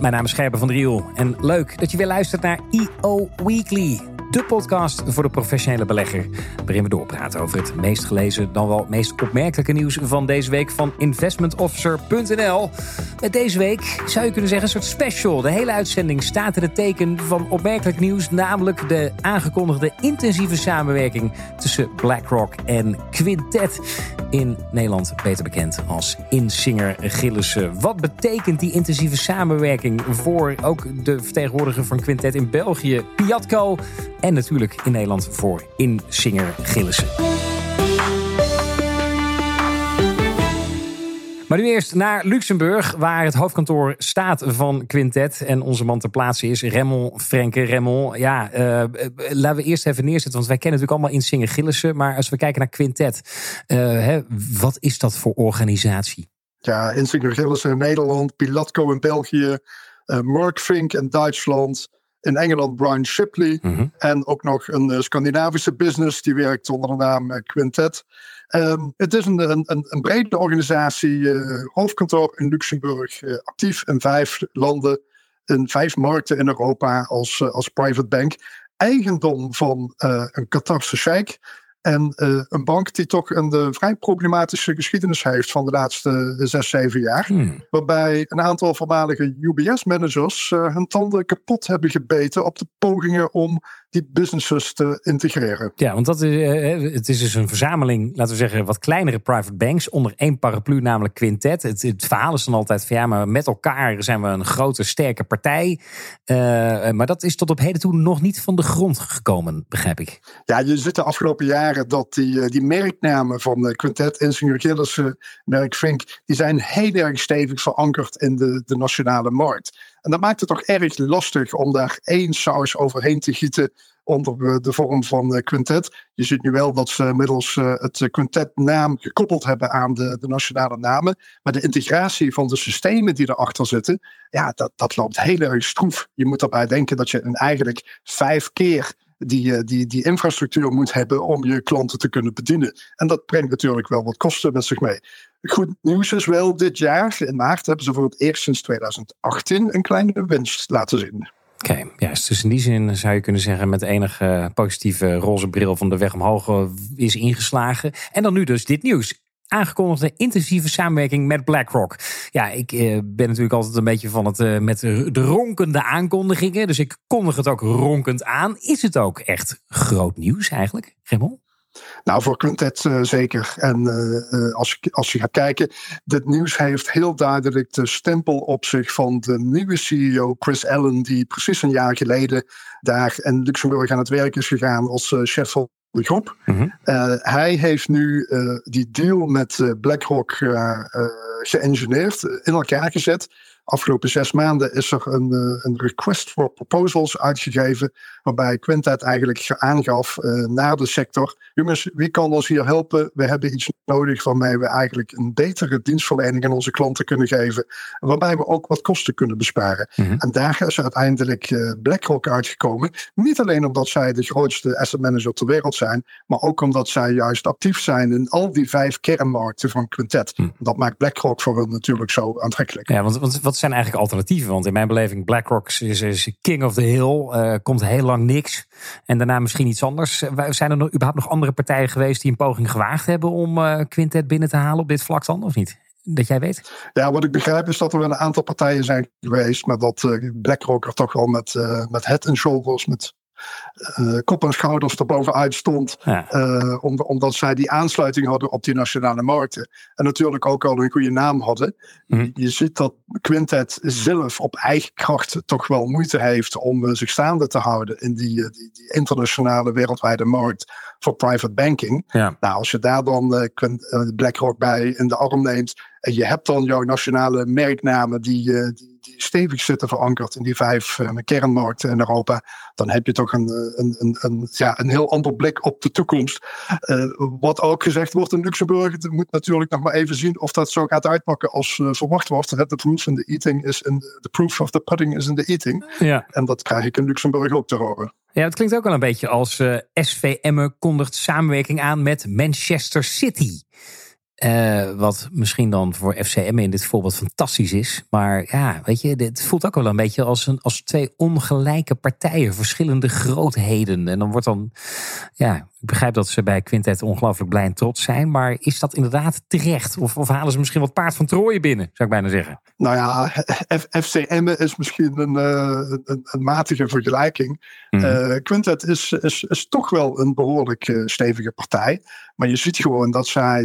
Mijn naam is Gerben van Driel en leuk dat je weer luistert naar EO Weekly. De podcast voor de professionele belegger. Waarin we doorpraten over het meest gelezen, dan wel meest opmerkelijke nieuws van deze week van investmentofficer.nl. Met deze week zou je kunnen zeggen een soort special. De hele uitzending staat in het teken van opmerkelijk nieuws, namelijk de aangekondigde intensieve samenwerking tussen BlackRock en Quintet. In Nederland beter bekend als Insinger Gillissen. Wat betekent die intensieve samenwerking voor ook de vertegenwoordiger van Quintet in België, Piatco? En natuurlijk in Nederland voor Insinger Gillissen. Maar nu eerst naar Luxemburg, waar het hoofdkantoor staat van Quintet. En onze man ter plaatse is Remmel Frenke. Remmel, ja, uh, laten we eerst even neerzetten. Want wij kennen natuurlijk allemaal Insinger Gillissen. Maar als we kijken naar Quintet, uh, hè, wat is dat voor organisatie? Ja, Insinger Gillissen in Nederland, Pilatco in België, uh, Mark Fink in Duitsland in Engeland Brian Shipley. Mm-hmm. En ook nog een uh, Scandinavische business die werkt onder de naam uh, Quintet. Um, het is een, een, een brede organisatie, uh, hoofdkantoor in Luxemburg, actief in vijf landen, in vijf markten in Europa als, als private bank. Eigendom van een Qatarse sheik. En uh, een bank die toch een uh, vrij problematische geschiedenis heeft van de laatste uh, zes, zeven jaar. Hmm. Waarbij een aantal voormalige UBS-managers hun tanden kapot hebben gebeten op de pogingen om die businesses te integreren. Ja, want dat is, het is dus een verzameling, laten we zeggen, wat kleinere private banks onder één paraplu, namelijk Quintet. Het, het verhaal is dan altijd van ja, maar met elkaar zijn we een grote, sterke partij. maar dat is tot op heden toe nog niet van de grond gekomen, begrijp ik. Ja, je zit de afgelopen jaren dat die, die merknamen van Quintet, Insinger Gillissen, Merk Fink, die zijn heel erg stevig verankerd in de, de nationale markt. En dat maakt het toch erg lastig om daar één saus overheen te gieten onder de vorm van quintet. Je ziet nu wel dat ze middels het quintet-naam gekoppeld hebben aan de, de, nationale namen. Maar de integratie van de systemen die erachter zitten, ja, dat, dat loopt heel erg stroef. Je moet daarbij denken dat je een eigenlijk vijf keer die, die, die infrastructuur moet hebben om je klanten te kunnen bedienen. En dat brengt natuurlijk wel wat kosten met zich mee. Goed nieuws is wel, dit jaar in maart hebben ze voor het eerst sinds 2018 een kleine winst laten zien. Oké, okay, juist. Dus in die zin zou je kunnen zeggen met enige positieve roze bril van de weg omhoog is ingeslagen. En dan nu dus dit nieuws aangekondigde intensieve samenwerking met BlackRock. Ja, ik eh, ben natuurlijk altijd een beetje van het uh, met de ronkende aankondigingen. Dus ik kondig het ook ronkend aan. Is het ook echt groot nieuws eigenlijk, Gemmel? Nou, voor Quintet uh, zeker. En als, je, als je gaat kijken, dit nieuws heeft heel duidelijk de stempel op zich van de nieuwe CEO Chris Allen, die precies een jaar geleden daar in Luxemburg aan het werk is gegaan als chef van de groep. Mm-hmm. hij heeft nu die deal met BlackRock geëngineerd, in elkaar gezet. Afgelopen zes maanden is er een, een request for proposals uitgegeven. Waarbij Quintet eigenlijk aangaf uh, naar de sector. Jongens, wie kan ons hier helpen? We hebben iets nodig waarmee we eigenlijk een betere dienstverlening aan onze klanten kunnen geven. Waarbij we ook wat kosten kunnen besparen. Mm-hmm. En daar is uiteindelijk uh, BlackRock uitgekomen. Niet alleen omdat zij de grootste asset manager ter wereld zijn. Maar ook omdat zij juist actief zijn in al die vijf kernmarkten van Quintet. Mm. Dat maakt BlackRock voor hen natuurlijk zo aantrekkelijk. Ja, want, want wat zijn eigenlijk alternatieven? Want in mijn beleving, BlackRock is, is king of the hill. Uh, komt heel lang niks. En daarna misschien iets anders. Zijn er nog, überhaupt nog andere partijen geweest die een poging gewaagd hebben om uh, Quintet binnen te halen op dit vlak dan, of niet? Dat jij weet? Ja, wat ik begrijp is dat er wel een aantal partijen zijn geweest, maar dat BlackRock er toch wel met, met head and shoulders, met uh, kop en schouders erbovenuit stond. Ja. Uh, om, omdat zij die aansluiting hadden op die nationale markten. En natuurlijk ook al een goede naam hadden. Mm. Je ziet dat Quintet zelf op eigen kracht toch wel moeite heeft om uh, zich staande te houden in die, die, die, internationale wereldwijde markt voor private banking. Ja. Nou, als je daar dan BlackRock bij in de arm neemt. En je hebt dan jouw nationale merknamen die, die die stevig zitten verankerd in die vijf uh, kernmarkten in Europa, dan heb je toch een, een, een, een, ja, een heel ander blik op de toekomst. Uh, wat ook gezegd wordt in Luxemburg, het moet natuurlijk nog maar even zien of dat zo gaat uitpakken als uh, verwacht wordt. The proof in the eating is in the, the proof of the pudding is in the eating. Ja. En dat krijg ik in Luxemburg ook te horen. Ja, het klinkt ook wel een beetje als SVM kondigt samenwerking aan met Manchester City. Uh, wat misschien dan voor FCM in dit voorbeeld fantastisch is. Maar ja, weet je, het voelt ook wel een beetje als, een, als twee ongelijke partijen, verschillende grootheden. En dan wordt dan, ja, ik begrijp dat ze bij Quintet ongelooflijk blij en trots zijn. Maar is dat inderdaad terecht? Of, of halen ze misschien wat paard van Trooien binnen, zou ik bijna zeggen? Nou ja, FCM is misschien een, uh, een, een, matige vergelijking. Mm. Uh, Quintet is, is, is toch wel een behoorlijk stevige partij. Maar je ziet gewoon dat zij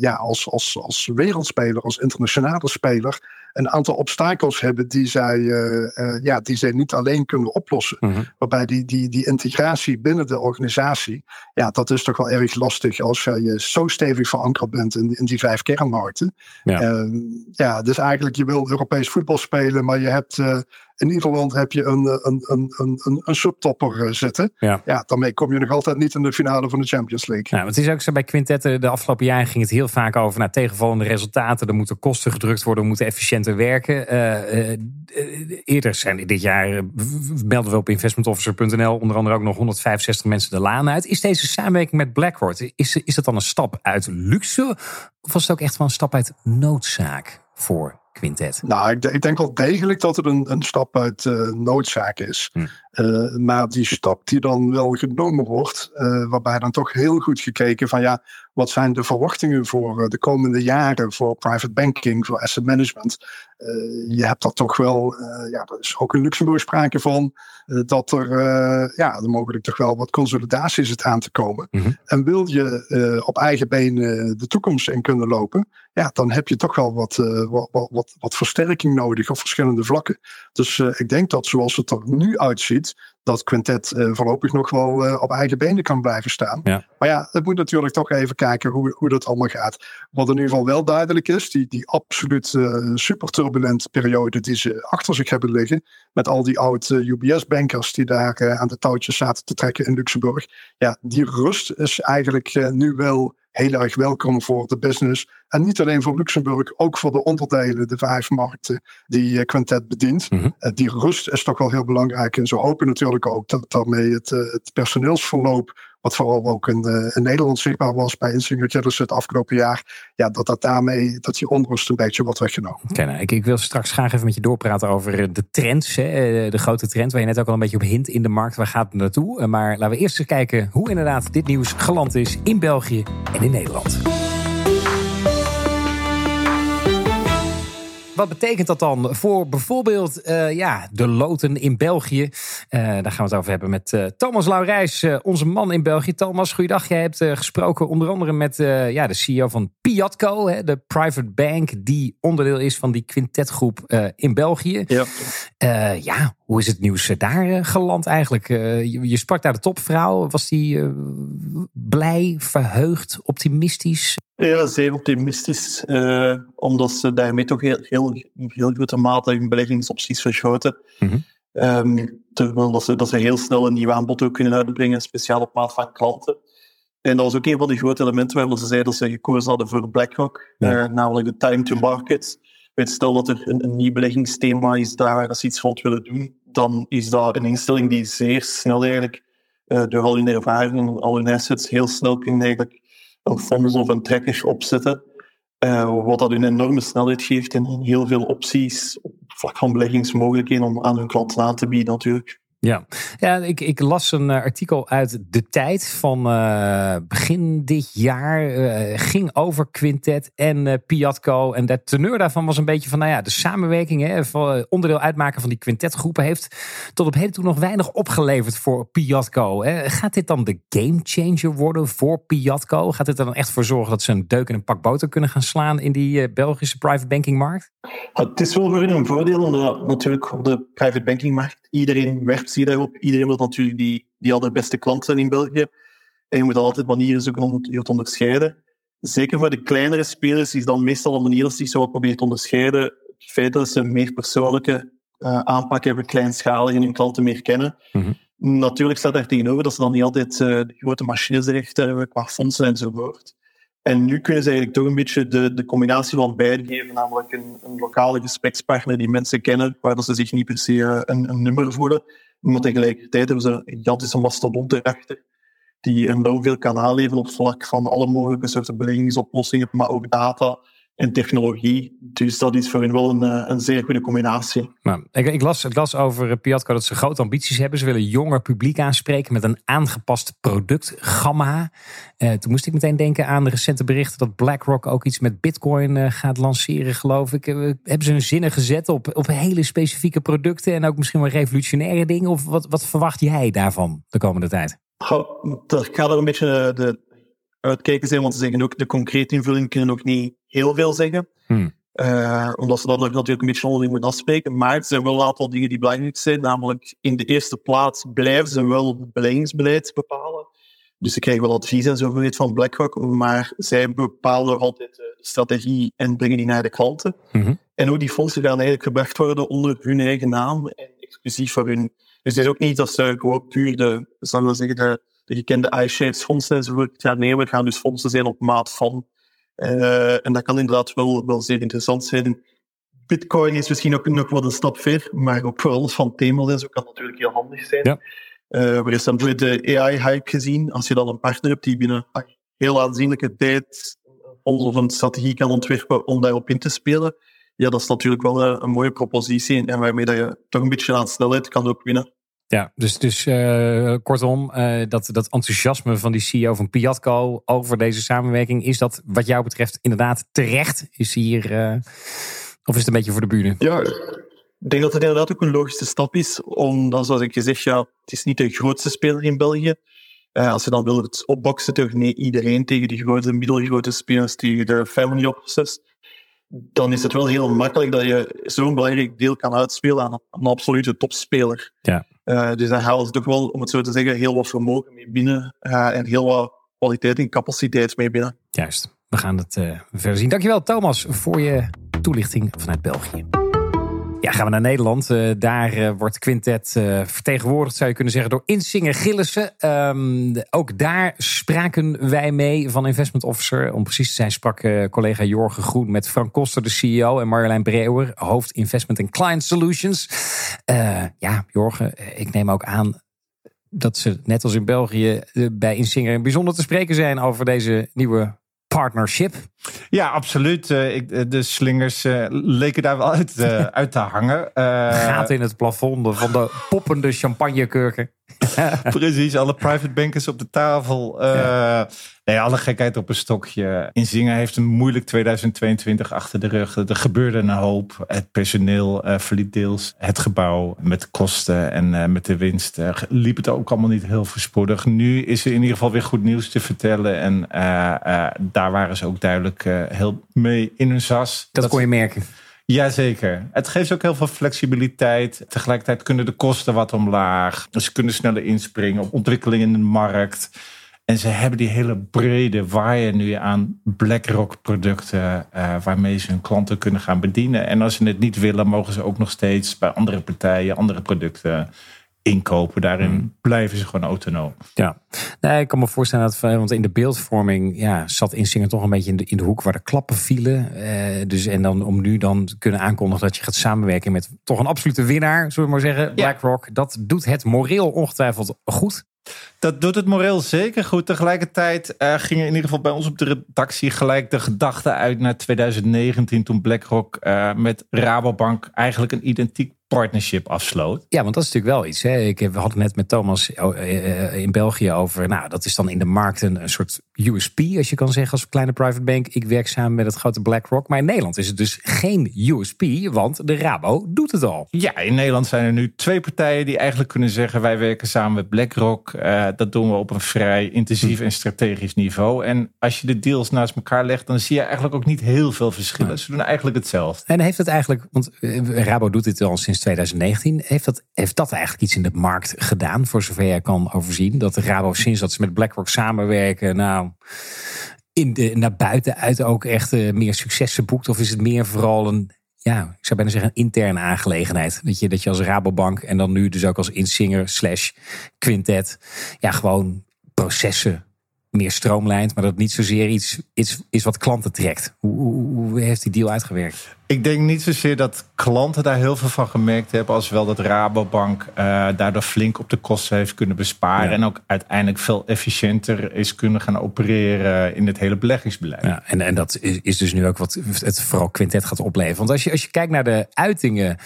ja, als, als, als wereldspeler, als internationale speler, een aantal obstakels hebben die zij, uh, ja, die zij niet alleen kunnen oplossen. Mhm. Waarbij die, die, die integratie binnen de organisatie, ja, dat is toch wel erg lastig als je zo stevig verankerd bent in, in die vijf kernmarkten. Ja. Uh, ja, dus eigenlijk je wil Europees voetbal spelen, maar je hebt in ieder land heb je een, een, een, een, een subtopper zitten. Ja. ja, daarmee kom je nog altijd niet in de finale van de Champions League. Ja, het is ook zo bij quintetten. De afgelopen jaren ging het heel vaak over naar tegenvallende resultaten. Er moeten kosten gedrukt worden, we moeten efficiënter werken. Uh, uh, eerder zijn dit jaar, melden we op investmentofficer.nl, onder andere ook nog 165 mensen de laan uit. Is deze samenwerking met BlackRock, is, is dat dan een stap uit luxe? Of was het ook echt wel een stap uit noodzaak voor quintet? Nou, ik, ik, denk wel degelijk dat het een, een stap uit uh, noodzaak is. Hm. Uh, maar die stap die dan wel genomen wordt, uh, waarbij dan toch heel goed gekeken van ja, wat zijn de verwachtingen voor de komende jaren voor private banking, voor asset management. je hebt dat toch wel, ja, er is ook in Luxemburg sprake van, dat er, ja, er mogelijk toch wel wat consolidatie zit aan te komen. Mhm. En wil je op eigen benen de toekomst in kunnen lopen, ja, dan heb je toch wel wat, wat, wat, wat, versterking nodig op verschillende vlakken. Dus ik denk dat zoals het er nu uitziet, dat Quintet uh, voorlopig nog wel uh, op eigen benen kan blijven staan. Ja. Maar ja, het moet natuurlijk toch even kijken hoe, hoe dat allemaal gaat. Wat in ieder geval wel duidelijk is, die, die absoluut uh, super turbulente periode die ze achter zich hebben liggen, met al die oude UBS-bankers die daar aan de touwtjes zaten te trekken in Luxemburg. Ja, die rust is eigenlijk nu wel heel erg welkom voor de business. En niet alleen voor Luxemburg, ook voor de onderdelen, de vijf markten die eh, Quintet bedient. Mm die rust is toch wel heel belangrijk. En ze hopen natuurlijk ook dat daarmee het, eh, het personeelsverloop wat vooral ook in, uh, in Nederland zichtbaar was bij Insinger Genesis het afgelopen jaar. Ja, dat dat daarmee, dat die onrust een beetje wordt weggenomen. Oké, nou, ik, ik, wil straks graag even met je doorpraten over de trends. Hè, de grote trend waar je net ook al een beetje op hint in de markt. Waar gaat het naartoe? Maar laten we eerst eens kijken hoe inderdaad dit nieuws geland is in België en in Nederland. Wat betekent dat dan voor bijvoorbeeld uh, ja, de loten in België? Uh, daar gaan we het over hebben met uh, Thomas Laurijs, onze man in België. Thomas, goeiedag. Jij hebt gesproken onder andere met ja, de CEO van Piatco, hè, de private bank die onderdeel is van die quintetgroep in België. Ja. ja, hoe is het nieuws daar geland eigenlijk? Je, je, sprak daar de topvrouw. Was die blij, verheugd, optimistisch? Ja, zeer optimistisch. Uh, omdat ze daarmee toch heel, heel, heel grote mate hun beleggingsopties verschoten. Mm -hmm. um, terwijl dat ze, dat ze heel snel een nieuw aanbod ook kunnen uitbrengen, speciaal op maat van klanten. En dat was ook een van die grote elementen waarvan ze zeiden dat ze gekozen hadden voor BlackRock, ja. uh, namelijk de time to market. Stel dat er een, een nieuw beleggingsthema is daar waar ze iets van willen doen, dan is dat een instelling die zeer snel eigenlijk, uh, door al hun ervaring, al hun assets, heel snel kunnen eigenlijk een fonds of een tracker opzetten. Uh, wat dat een enorme snelheid geeft en heel veel opties op vlak van beleggingsmogelijkheden om aan hun klanten aan te bieden natuurlijk. Ja, ja ik, ik las een eh, artikel uit De Tijd van uh, begin dit jaar. Uh, ging over Quintet en uh, Piatco. En de teneur daarvan was een beetje van, nou ja, de samenwerking, hè, onderdeel uitmaken van die quintetgroepen, heeft tot op heden toe nog weinig opgeleverd voor Piatco. Hè. Gaat dit dan de game changer worden voor Piatco? Gaat dit er dan echt voor zorgen dat ze een deuk in een pak boter kunnen gaan slaan in die Belgische private banking markt? Het is wel voor een voordeel, natuurlijk op de private banking markt iedereen werkt zich daarop. Iedereen wil natuurlijk die, die allerbeste klant zijn in België. En je moet altijd manieren zoeken om je te onderscheiden. Zeker voor de kleinere spelers is dan meestal een manier dat ze zich zo proberen te onderscheiden. Het feit dat ze een meer persoonlijke uh, aanpak hebben, kleinschalig en hun klanten meer kennen. Mm Natuurlijk staat daar tegenover dat ze dan niet altijd uh, de grote machines erachter hebben qua fondsen enzovoort. En nu kunnen ze eigenlijk toch een beetje de, de combinatie van beide geven, namelijk een, een lokale gesprekspartner die mensen kennen, waar ze zich niet per se eh, een, een nummer voelen. Maar tegelijkertijd hebben ze een gigantische mastodont erachter, die enorm veel kan aanleveren op vlak van alle mogelijke soorten beleggingsoplossingen, maar ook data en technologie. Dus dat is voor hen wel een, eh, een zeer goede combinatie. Nou, ik, ik, las, ik las over Piatco dat ze grote ambities hebben. Ze willen jonger publiek aanspreken met een aangepast productgamma. Uh, toen moest ik meteen denken aan de recente berichten dat BlackRock ook iets met Bitcoin uh, gaat lanceren, geloof ik. Uh, hebben ze hun zinnen gezet op, op hele specifieke producten en ook misschien wel revolutionaire dingen? Of wat, wat verwacht jij daarvan de komende tijd? ik ga er een beetje de uitkijken zijn, want ze zeggen ook de concrete invulling kunnen ook niet heel veel zeggen. Hmm. Uh, omdat ze dat natuurlijk een beetje onderling moeten afspreken. Maar er zijn wel een aantal dingen die belangrijk zijn. Namelijk, in de eerste plaats blijven ze wel het beleggingsbeleid bepalen. Dus ze krijgen wel advies en zo van BlackRock. Maar zij bepalen nog altijd de strategie en brengen die naar de klanten. Hmm. En ook die fondsen gaan eigenlijk gebracht worden onder hun eigen naam en exclusief voor hun. Dus het is ook niet dat ze gewoon puur de, zal we zeggen, de, de gekende iShares fondsen enzovoort gaan nemen. Het gaan dus fondsen zijn op maat van. Uh, en dat kan inderdaad wel, wel zeer interessant zijn. Bitcoin is misschien ook nog wat een stap ver, maar ook voor alles van thema en zo kan natuurlijk heel handig zijn. Ja. Uh, we hebben de AI-hype gezien. Als je dan een partner hebt die binnen heel aanzienlijke tijd of een strategie kan ontwerpen om daarop in te spelen, ja, dat is natuurlijk wel een, een mooie propositie en waarmee dat je toch een beetje aan snelheid kan ook winnen. Ja, dus, dus uh, kortom, uh, dat, dat enthousiasme van die CEO van Piatco over deze samenwerking, is dat wat jou betreft inderdaad terecht? Is hier, uh, of is het een beetje voor de bühne? Ja, ik denk dat het inderdaad ook een logische stap is, omdat zoals ik gezegd, ja, het is niet de grootste speler in België. als je dan wil het opboksen tegen nee, iedereen, tegen die grote, middelgrote spelers, tegen de family offices, dan is het wel heel makkelijk dat je zo'n belangrijk deel kan uitspelen aan een absolute topspeler. Ja. Uh, dus daar halen ze toch wel, om het zo te zeggen, heel wat vermogen mee binnen uh, en heel wat kwaliteit en capaciteit mee binnen. Juist, we gaan het uh, verder zien. Dankjewel Thomas voor je toelichting vanuit België. Ja, gaan we naar Nederland. Uh, daar uh, wordt Quintet uh, vertegenwoordigd, zou je kunnen zeggen, door Insinger Gillissen. Um, ook daar spraken wij mee van Investment Officer. Om precies te zijn sprak collega Jorgen Groen met Frank Koster, de CEO, en Marjolein Breeuwer, hoofd Investment and Client Solutions. ja, Jorgen, ik neem ook aan dat ze net als in België bij Insinger bijzonder te spreken zijn over deze nieuwe partnership. Ja, absoluut. Uh, ik, eh, de slingers uh, leken daar wel uit, uh, uit te hangen. Gaat in het plafond van de poppende champagnekurken. Precies, alle private bankers op de tafel. Ja. Nee, alle gekheid op een stokje. Inzingen heeft een moeilijk 2022 achter de rug. Er gebeurde een hoop. Het personeel uh, verliet deels het gebouw met kosten en uh, met de winst. Uh, liep het ook allemaal niet heel voorspoedig. Nu is er in ieder geval weer goed nieuws te vertellen. En daar waren ze ook duidelijk heel mee in hun sas. Dat, dat kon je merken. Jazeker. Het geeft ook heel veel flexibiliteit. Tegelijkertijd kunnen de kosten wat omlaag. Ze kunnen sneller inspringen op ontwikkelingen in de markt. En ze hebben die hele brede waaier nu aan BlackRock producten uh, waarmee ze hun klanten kunnen gaan bedienen. En als ze het niet willen, mogen ze ook nog steeds bij andere partijen andere producten inkopen. Daarin hmm. blijven ze gewoon autonoom. Ja, nee, ik kan me voorstellen dat, want in de beeldvorming ja, zat Insinger toch een beetje in de, in de hoek waar de klappen vielen. Eh, dus en dan om nu dan te kunnen aankondigen dat je gaat samenwerken met toch een absolute winnaar, zullen we maar zeggen, BlackRock. Dat doet het moreel ongetwijfeld goed. Dat doet het moreel zeker goed. Tegelijkertijd uh, ging er in ieder geval bij ons op de redactie gelijk de gedachte uit naar 2019 toen BlackRock uh, met Rabobank eigenlijk een identiek partnership afsloot. Ja, want dat is natuurlijk wel iets. Hè. Ik, we hadden net met Thomas eh, eh, in België over. Nou, dat is dan in de markt een, een, soort USP, als je kan zeggen, als kleine private bank. Ik werk samen met het grote BlackRock. Maar in Nederland is het dus geen USP, want de Rabo doet het al. Ja, in Nederland zijn er nu twee partijen die eigenlijk kunnen zeggen: wij werken samen met BlackRock. Uh, dat doen we op een vrij intensief hm. en strategisch niveau. En als je de deals naast elkaar legt, dan zie je eigenlijk ook niet heel veel verschillen. Ze doen eigenlijk hetzelfde. En heeft het eigenlijk, want Rabo doet dit al sinds 2019. Heeft dat, heeft dat eigenlijk iets in de markt gedaan, voor zover je kan overzien? Dat de Rabo sinds dat ze met BlackRock samenwerken, nou, in de, naar buiten uit ook echt uh, meer successen boekt? Of is het meer vooral een, ja, ik zou bijna zeggen, een interne aangelegenheid? Dat je, dat je als Rabobank en dan nu dus ook als Insinger slash Quintet, ja, gewoon processen meer stroomlijnt, maar dat het niet zozeer iets, iets is wat klanten trekt. Hoe, hoe, hoe, heeft die deal uitgewerkt? Ik denk niet zozeer dat klanten daar heel veel van gemerkt hebben, als wel dat Rabobank uh, daardoor flink op de kosten heeft kunnen besparen en ook uiteindelijk veel efficiënter is kunnen gaan opereren in het hele beleggingsbeleid. Ja, en, en dat is, is dus nu ook wat het vooral Quintet gaat opleveren. Want als je, als je kijkt naar de uitingen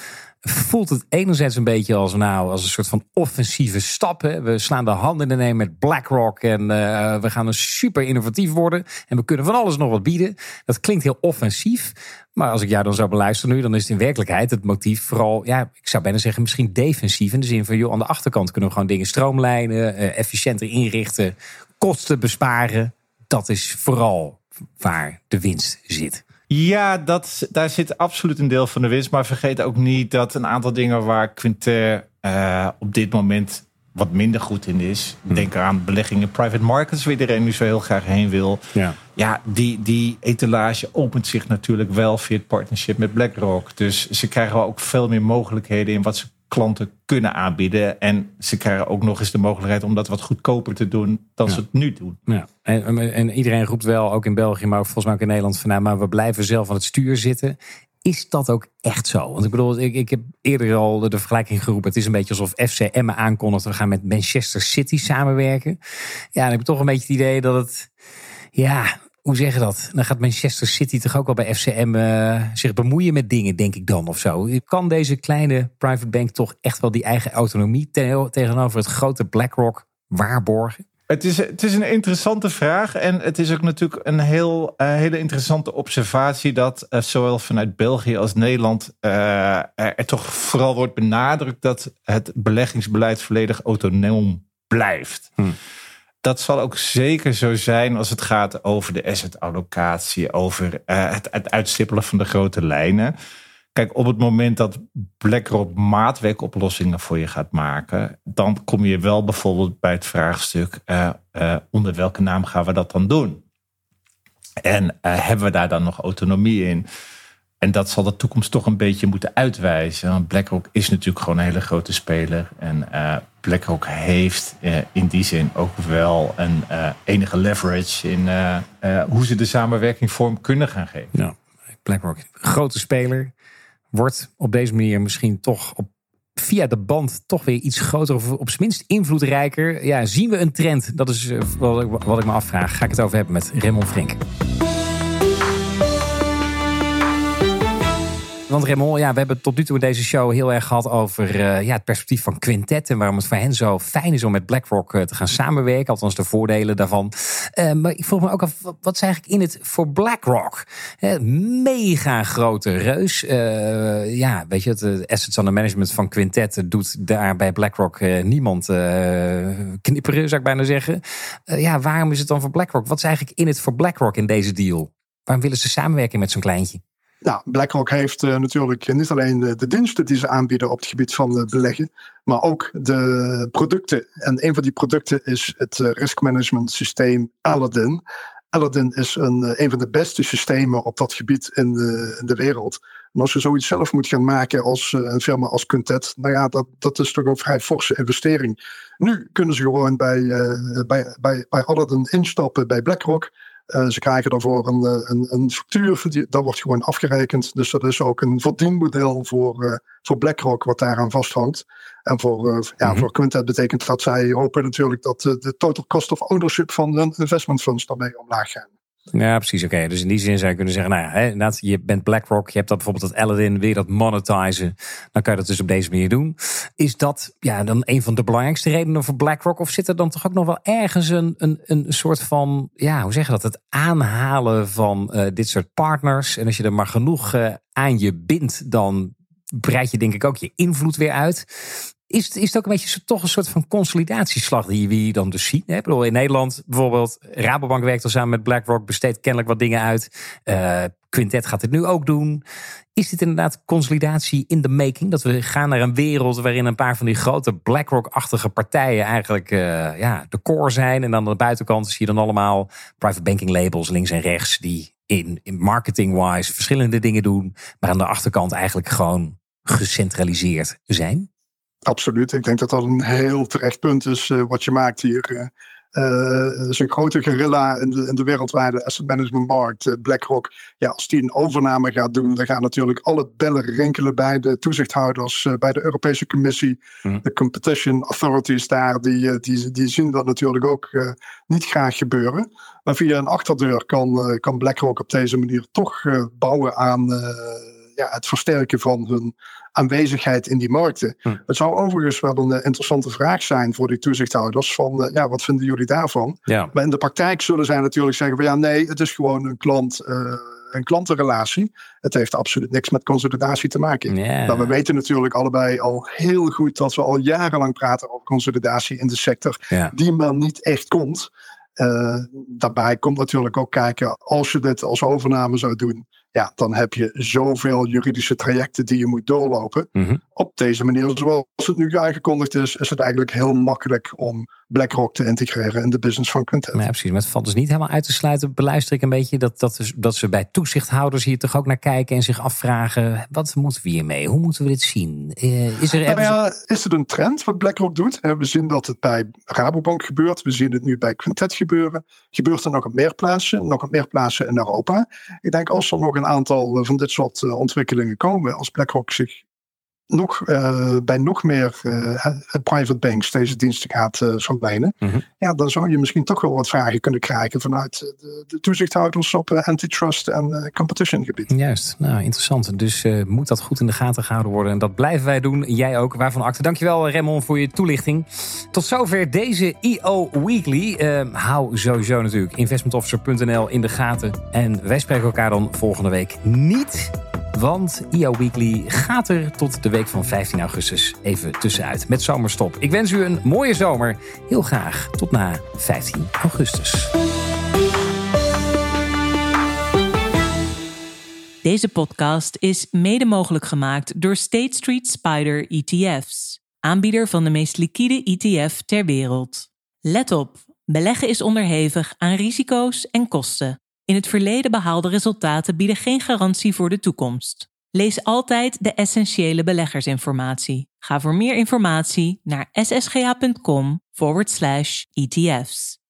voelt het enerzijds een beetje als, nou, als een soort van offensieve stap. We slaan de handen in de neem met BlackRock en uh, we gaan een super innovatief worden. En we kunnen van alles nog wat bieden. Dat klinkt heel offensief. Maar als ik jou dan zou beluisteren nu, dan is het in werkelijkheid het motief vooral, ja, ik zou bijna zeggen misschien defensief. In de zin van, joh, aan de achterkant kunnen we gewoon dingen stroomlijnen, uh, efficiënter inrichten, kosten besparen. Dat is vooral waar de winst zit. Ja, dat, daar zit absoluut een deel van de winst. Maar vergeet ook niet dat een aantal dingen waar Quinter uh, op dit moment wat minder goed in is. Hmm. Denk aan beleggingen in private markets, waar iedereen nu zo heel graag heen wil. Ja, ja die, die etalage opent zich natuurlijk wel via het partnership met BlackRock. Dus ze krijgen ook veel meer mogelijkheden in wat ze klanten kunnen aanbieden. En ze krijgen ook nog eens de mogelijkheid om dat wat goedkoper te doen dan ze het nu doen. Ja. En, en, iedereen roept wel, ook in België, maar volgens mij ook in Nederland, van nou, maar we blijven zelf aan het stuur zitten. Is dat ook echt zo? Want ik bedoel, ik, ik heb eerder al de, vergelijking geroepen. Het is een beetje alsof FCM aankondigt. We gaan met Manchester City samenwerken. Ja, dan heb ik toch een beetje het idee dat het. Ja, hoe zeg je dat? Dan gaat Manchester City toch ook wel bij FCM uh, zich bemoeien met dingen, denk ik dan of zo. Kan deze kleine private bank toch echt wel die eigen autonomie tegenover het grote BlackRock waarborgen? Het is, het is een interessante vraag. En het is ook natuurlijk een heel, uh, hele interessante observatie dat uh, zowel vanuit België als Nederland uh, er toch vooral wordt benadrukt dat het beleggingsbeleid volledig autonoom blijft. Hm. Dat zal ook zeker zo zijn als het gaat over de asset-allocatie, over het, het uitstippelen van de grote lijnen. Kijk, op het moment dat BlackRock maatwerkoplossingen voor je gaat maken, dan kom je wel bijvoorbeeld bij het vraagstuk: uh, uh, onder welke naam gaan we dat dan doen? En hebben we daar dan nog autonomie in? En dat zal de toekomst toch een beetje moeten uitwijzen. Want BlackRock is natuurlijk gewoon een hele grote speler. En BlackRock heeft in die zin ook wel een enige leverage in hoe ze de samenwerking vorm kunnen gaan geven. Ja, BlackRock, grote speler wordt op deze manier misschien toch op, via de band toch weer iets groter of op zijn minst invloedrijker. Ja, zien we een trend? Dat is eh, wat ik, wat ik me afvraag. Ga ik het over hebben met Raymond Frink. Want Raymond, ja, we hebben tot nu toe in deze show heel erg gehad over uh, ja, het perspectief van Quintet. En waarom het voor hen zo fijn is om met BlackRock uh, te gaan samenwerken. Althans, de voordelen daarvan. Uh, maar ik vroeg me ook af, wat is eigenlijk in het voor BlackRock? mega grote reus. ja, weet je, het assets under management van Quintet doet daar bij BlackRock niemand knipperen, zou ik bijna zeggen. ja, waarom is het dan voor BlackRock? Wat is eigenlijk in het voor BlackRock in deze deal? Waarom willen ze samenwerken met zo'n kleintje? Nou, BlackRock heeft uh, natuurlijk niet alleen de, diensten die ze aanbieden op het gebied van uh, beleggen, maar ook de producten. En een van die producten is het uh, risk management systeem Aladdin. Aladdin is een, een van de beste systemen op dat gebied in de, in de wereld. En als je zoiets zelf moet gaan maken als een firma als Quintet, nou ja, dat, dat is toch een vrij forse investering. Nu kunnen ze gewoon bij, bij, bij, bij Aladdin instappen bij BlackRock. Uh, ze krijgen daarvoor een, eh, een, een factuur, die, dat wordt gewoon afgerekend. Dus dat is ook een verdienmodel voor, uh, voor BlackRock wat daaraan vasthangt. En voor, uh, ja, mm -hmm. voor Quintet betekent dat zij hopen natuurlijk dat de total cost of ownership van een investment funds daarmee omlaag gaan. Ja, precies. Oké, dus in die zin zou je kunnen zeggen, nou ja, hè, je bent BlackRock, je hebt dat bijvoorbeeld dat Aladdin, weer dat monetizen. Dan kan je dat dus op deze manier doen. Is dat ja, dan een van de belangrijkste redenen voor BlackRock? Of zit er dan toch ook nog wel ergens een, een, een soort van, ja, hoe zeg je dat? Het aanhalen van uh, dit soort partners. En als je er maar genoeg uh, aan je bindt, dan breid je denk ik ook je invloed weer uit. Is het, is het ook een beetje toch een soort van consolidatieslag die we dan dus zien? Hè? Bedoel, in Nederland bijvoorbeeld, Rabobank werkt al samen met BlackRock, besteedt kennelijk wat dingen uit. Uh, Quintet gaat dit nu ook doen. Is dit inderdaad consolidatie in de making? Dat we gaan naar een wereld waarin een paar van die grote BlackRock-achtige partijen eigenlijk uh, ja, de core zijn. En aan de buitenkant zie je dan allemaal private banking labels links en rechts die in, in marketing-wise verschillende dingen doen. Maar aan de achterkant eigenlijk gewoon gecentraliseerd zijn. Absoluut. Ik denk dat dat een heel terecht punt is uh, wat je maakt hier. Uh, uh, is een grote gorilla in de, in de wereldwijde asset management markt, BlackRock. Ja, als die een overname gaat doen, dan gaan natuurlijk alle bellen rinkelen bij de toezichthouders, bij de Europese Commissie, mhm. de competition authorities daar, die, die, die zien dat natuurlijk ook niet graag gebeuren. Maar via een achterdeur kan, kan BlackRock op deze manier toch bouwen aan ja, het versterken van hun aanwezigheid in die markten. Hm. Het zou overigens wel een eh, interessante vraag zijn voor die toezichthouders: van uh, ja, wat vinden jullie daarvan? Ja. Maar in de praktijk zullen zij natuurlijk zeggen: van ja, nee, het is gewoon een klant. Uh, een klantenrelatie. Het heeft absoluut niks met consolidatie te maken. Maar we weten natuurlijk allebei al heel goed dat we al jarenlang praten over consolidatie in de sector, die maar niet echt komt. Uh, daarbij komt natuurlijk ook kijken, als je dit als overname zou doen, ja, dan heb je zoveel juridische trajecten die je moet doorlopen. Mhm. Op deze manier, zoals het nu aangekondigd is, is het eigenlijk heel makkelijk om BlackRock te integreren in de business van Quintet. Ja, precies. Maar het valt dus niet helemaal uit te sluiten. Beluister ik een beetje dat, dat, dus, dat ze bij toezichthouders hier toch ook naar kijken en zich afvragen: wat moeten we hiermee? Hoe moeten we dit zien? Uh, is, er, nou ja, is het een trend wat BlackRock doet? We zien dat het bij Rabobank gebeurt. We zien het nu bij Quintet gebeuren. Gebeurt er nog op meer plaatsen? Nog op meer plaatsen in Europa? Ik denk als er nog een aantal van dit soort eh, ontwikkelingen komen, als BlackRock zich nog, uh, bij nog meer uh, private banks deze diensten gaat uh, verlenen, mm -hmm. ja, dan zou je misschien toch wel wat vragen kunnen krijgen vanuit de, de toezichthouders op antitrust en competition gebied. Juist, nou interessant. Dus moet dat goed in de gaten gehouden worden en dat blijven wij doen. Jij ook, waarvan acte. Dankjewel Raymond voor je toelichting. Tot zover deze EO Weekly. hou sowieso natuurlijk investmentofficer.nl in de gaten en wij spreken elkaar dan volgende week niet. Want IO Weekly gaat er tot de week van 15 augustus even tussenuit met zomerstop. Ik wens u een mooie zomer. Heel graag tot na 15 augustus. Deze podcast is mede mogelijk gemaakt door State Street Spider ETF's, aanbieder van de meest liquide ETF ter wereld. Let op, beleggen is onderhevig aan risico's en kosten. In het verleden behaalde resultaten bieden geen garantie voor de toekomst. Lees altijd de essentiële beleggersinformatie. Ga voor meer informatie naar ssga.com/etf's.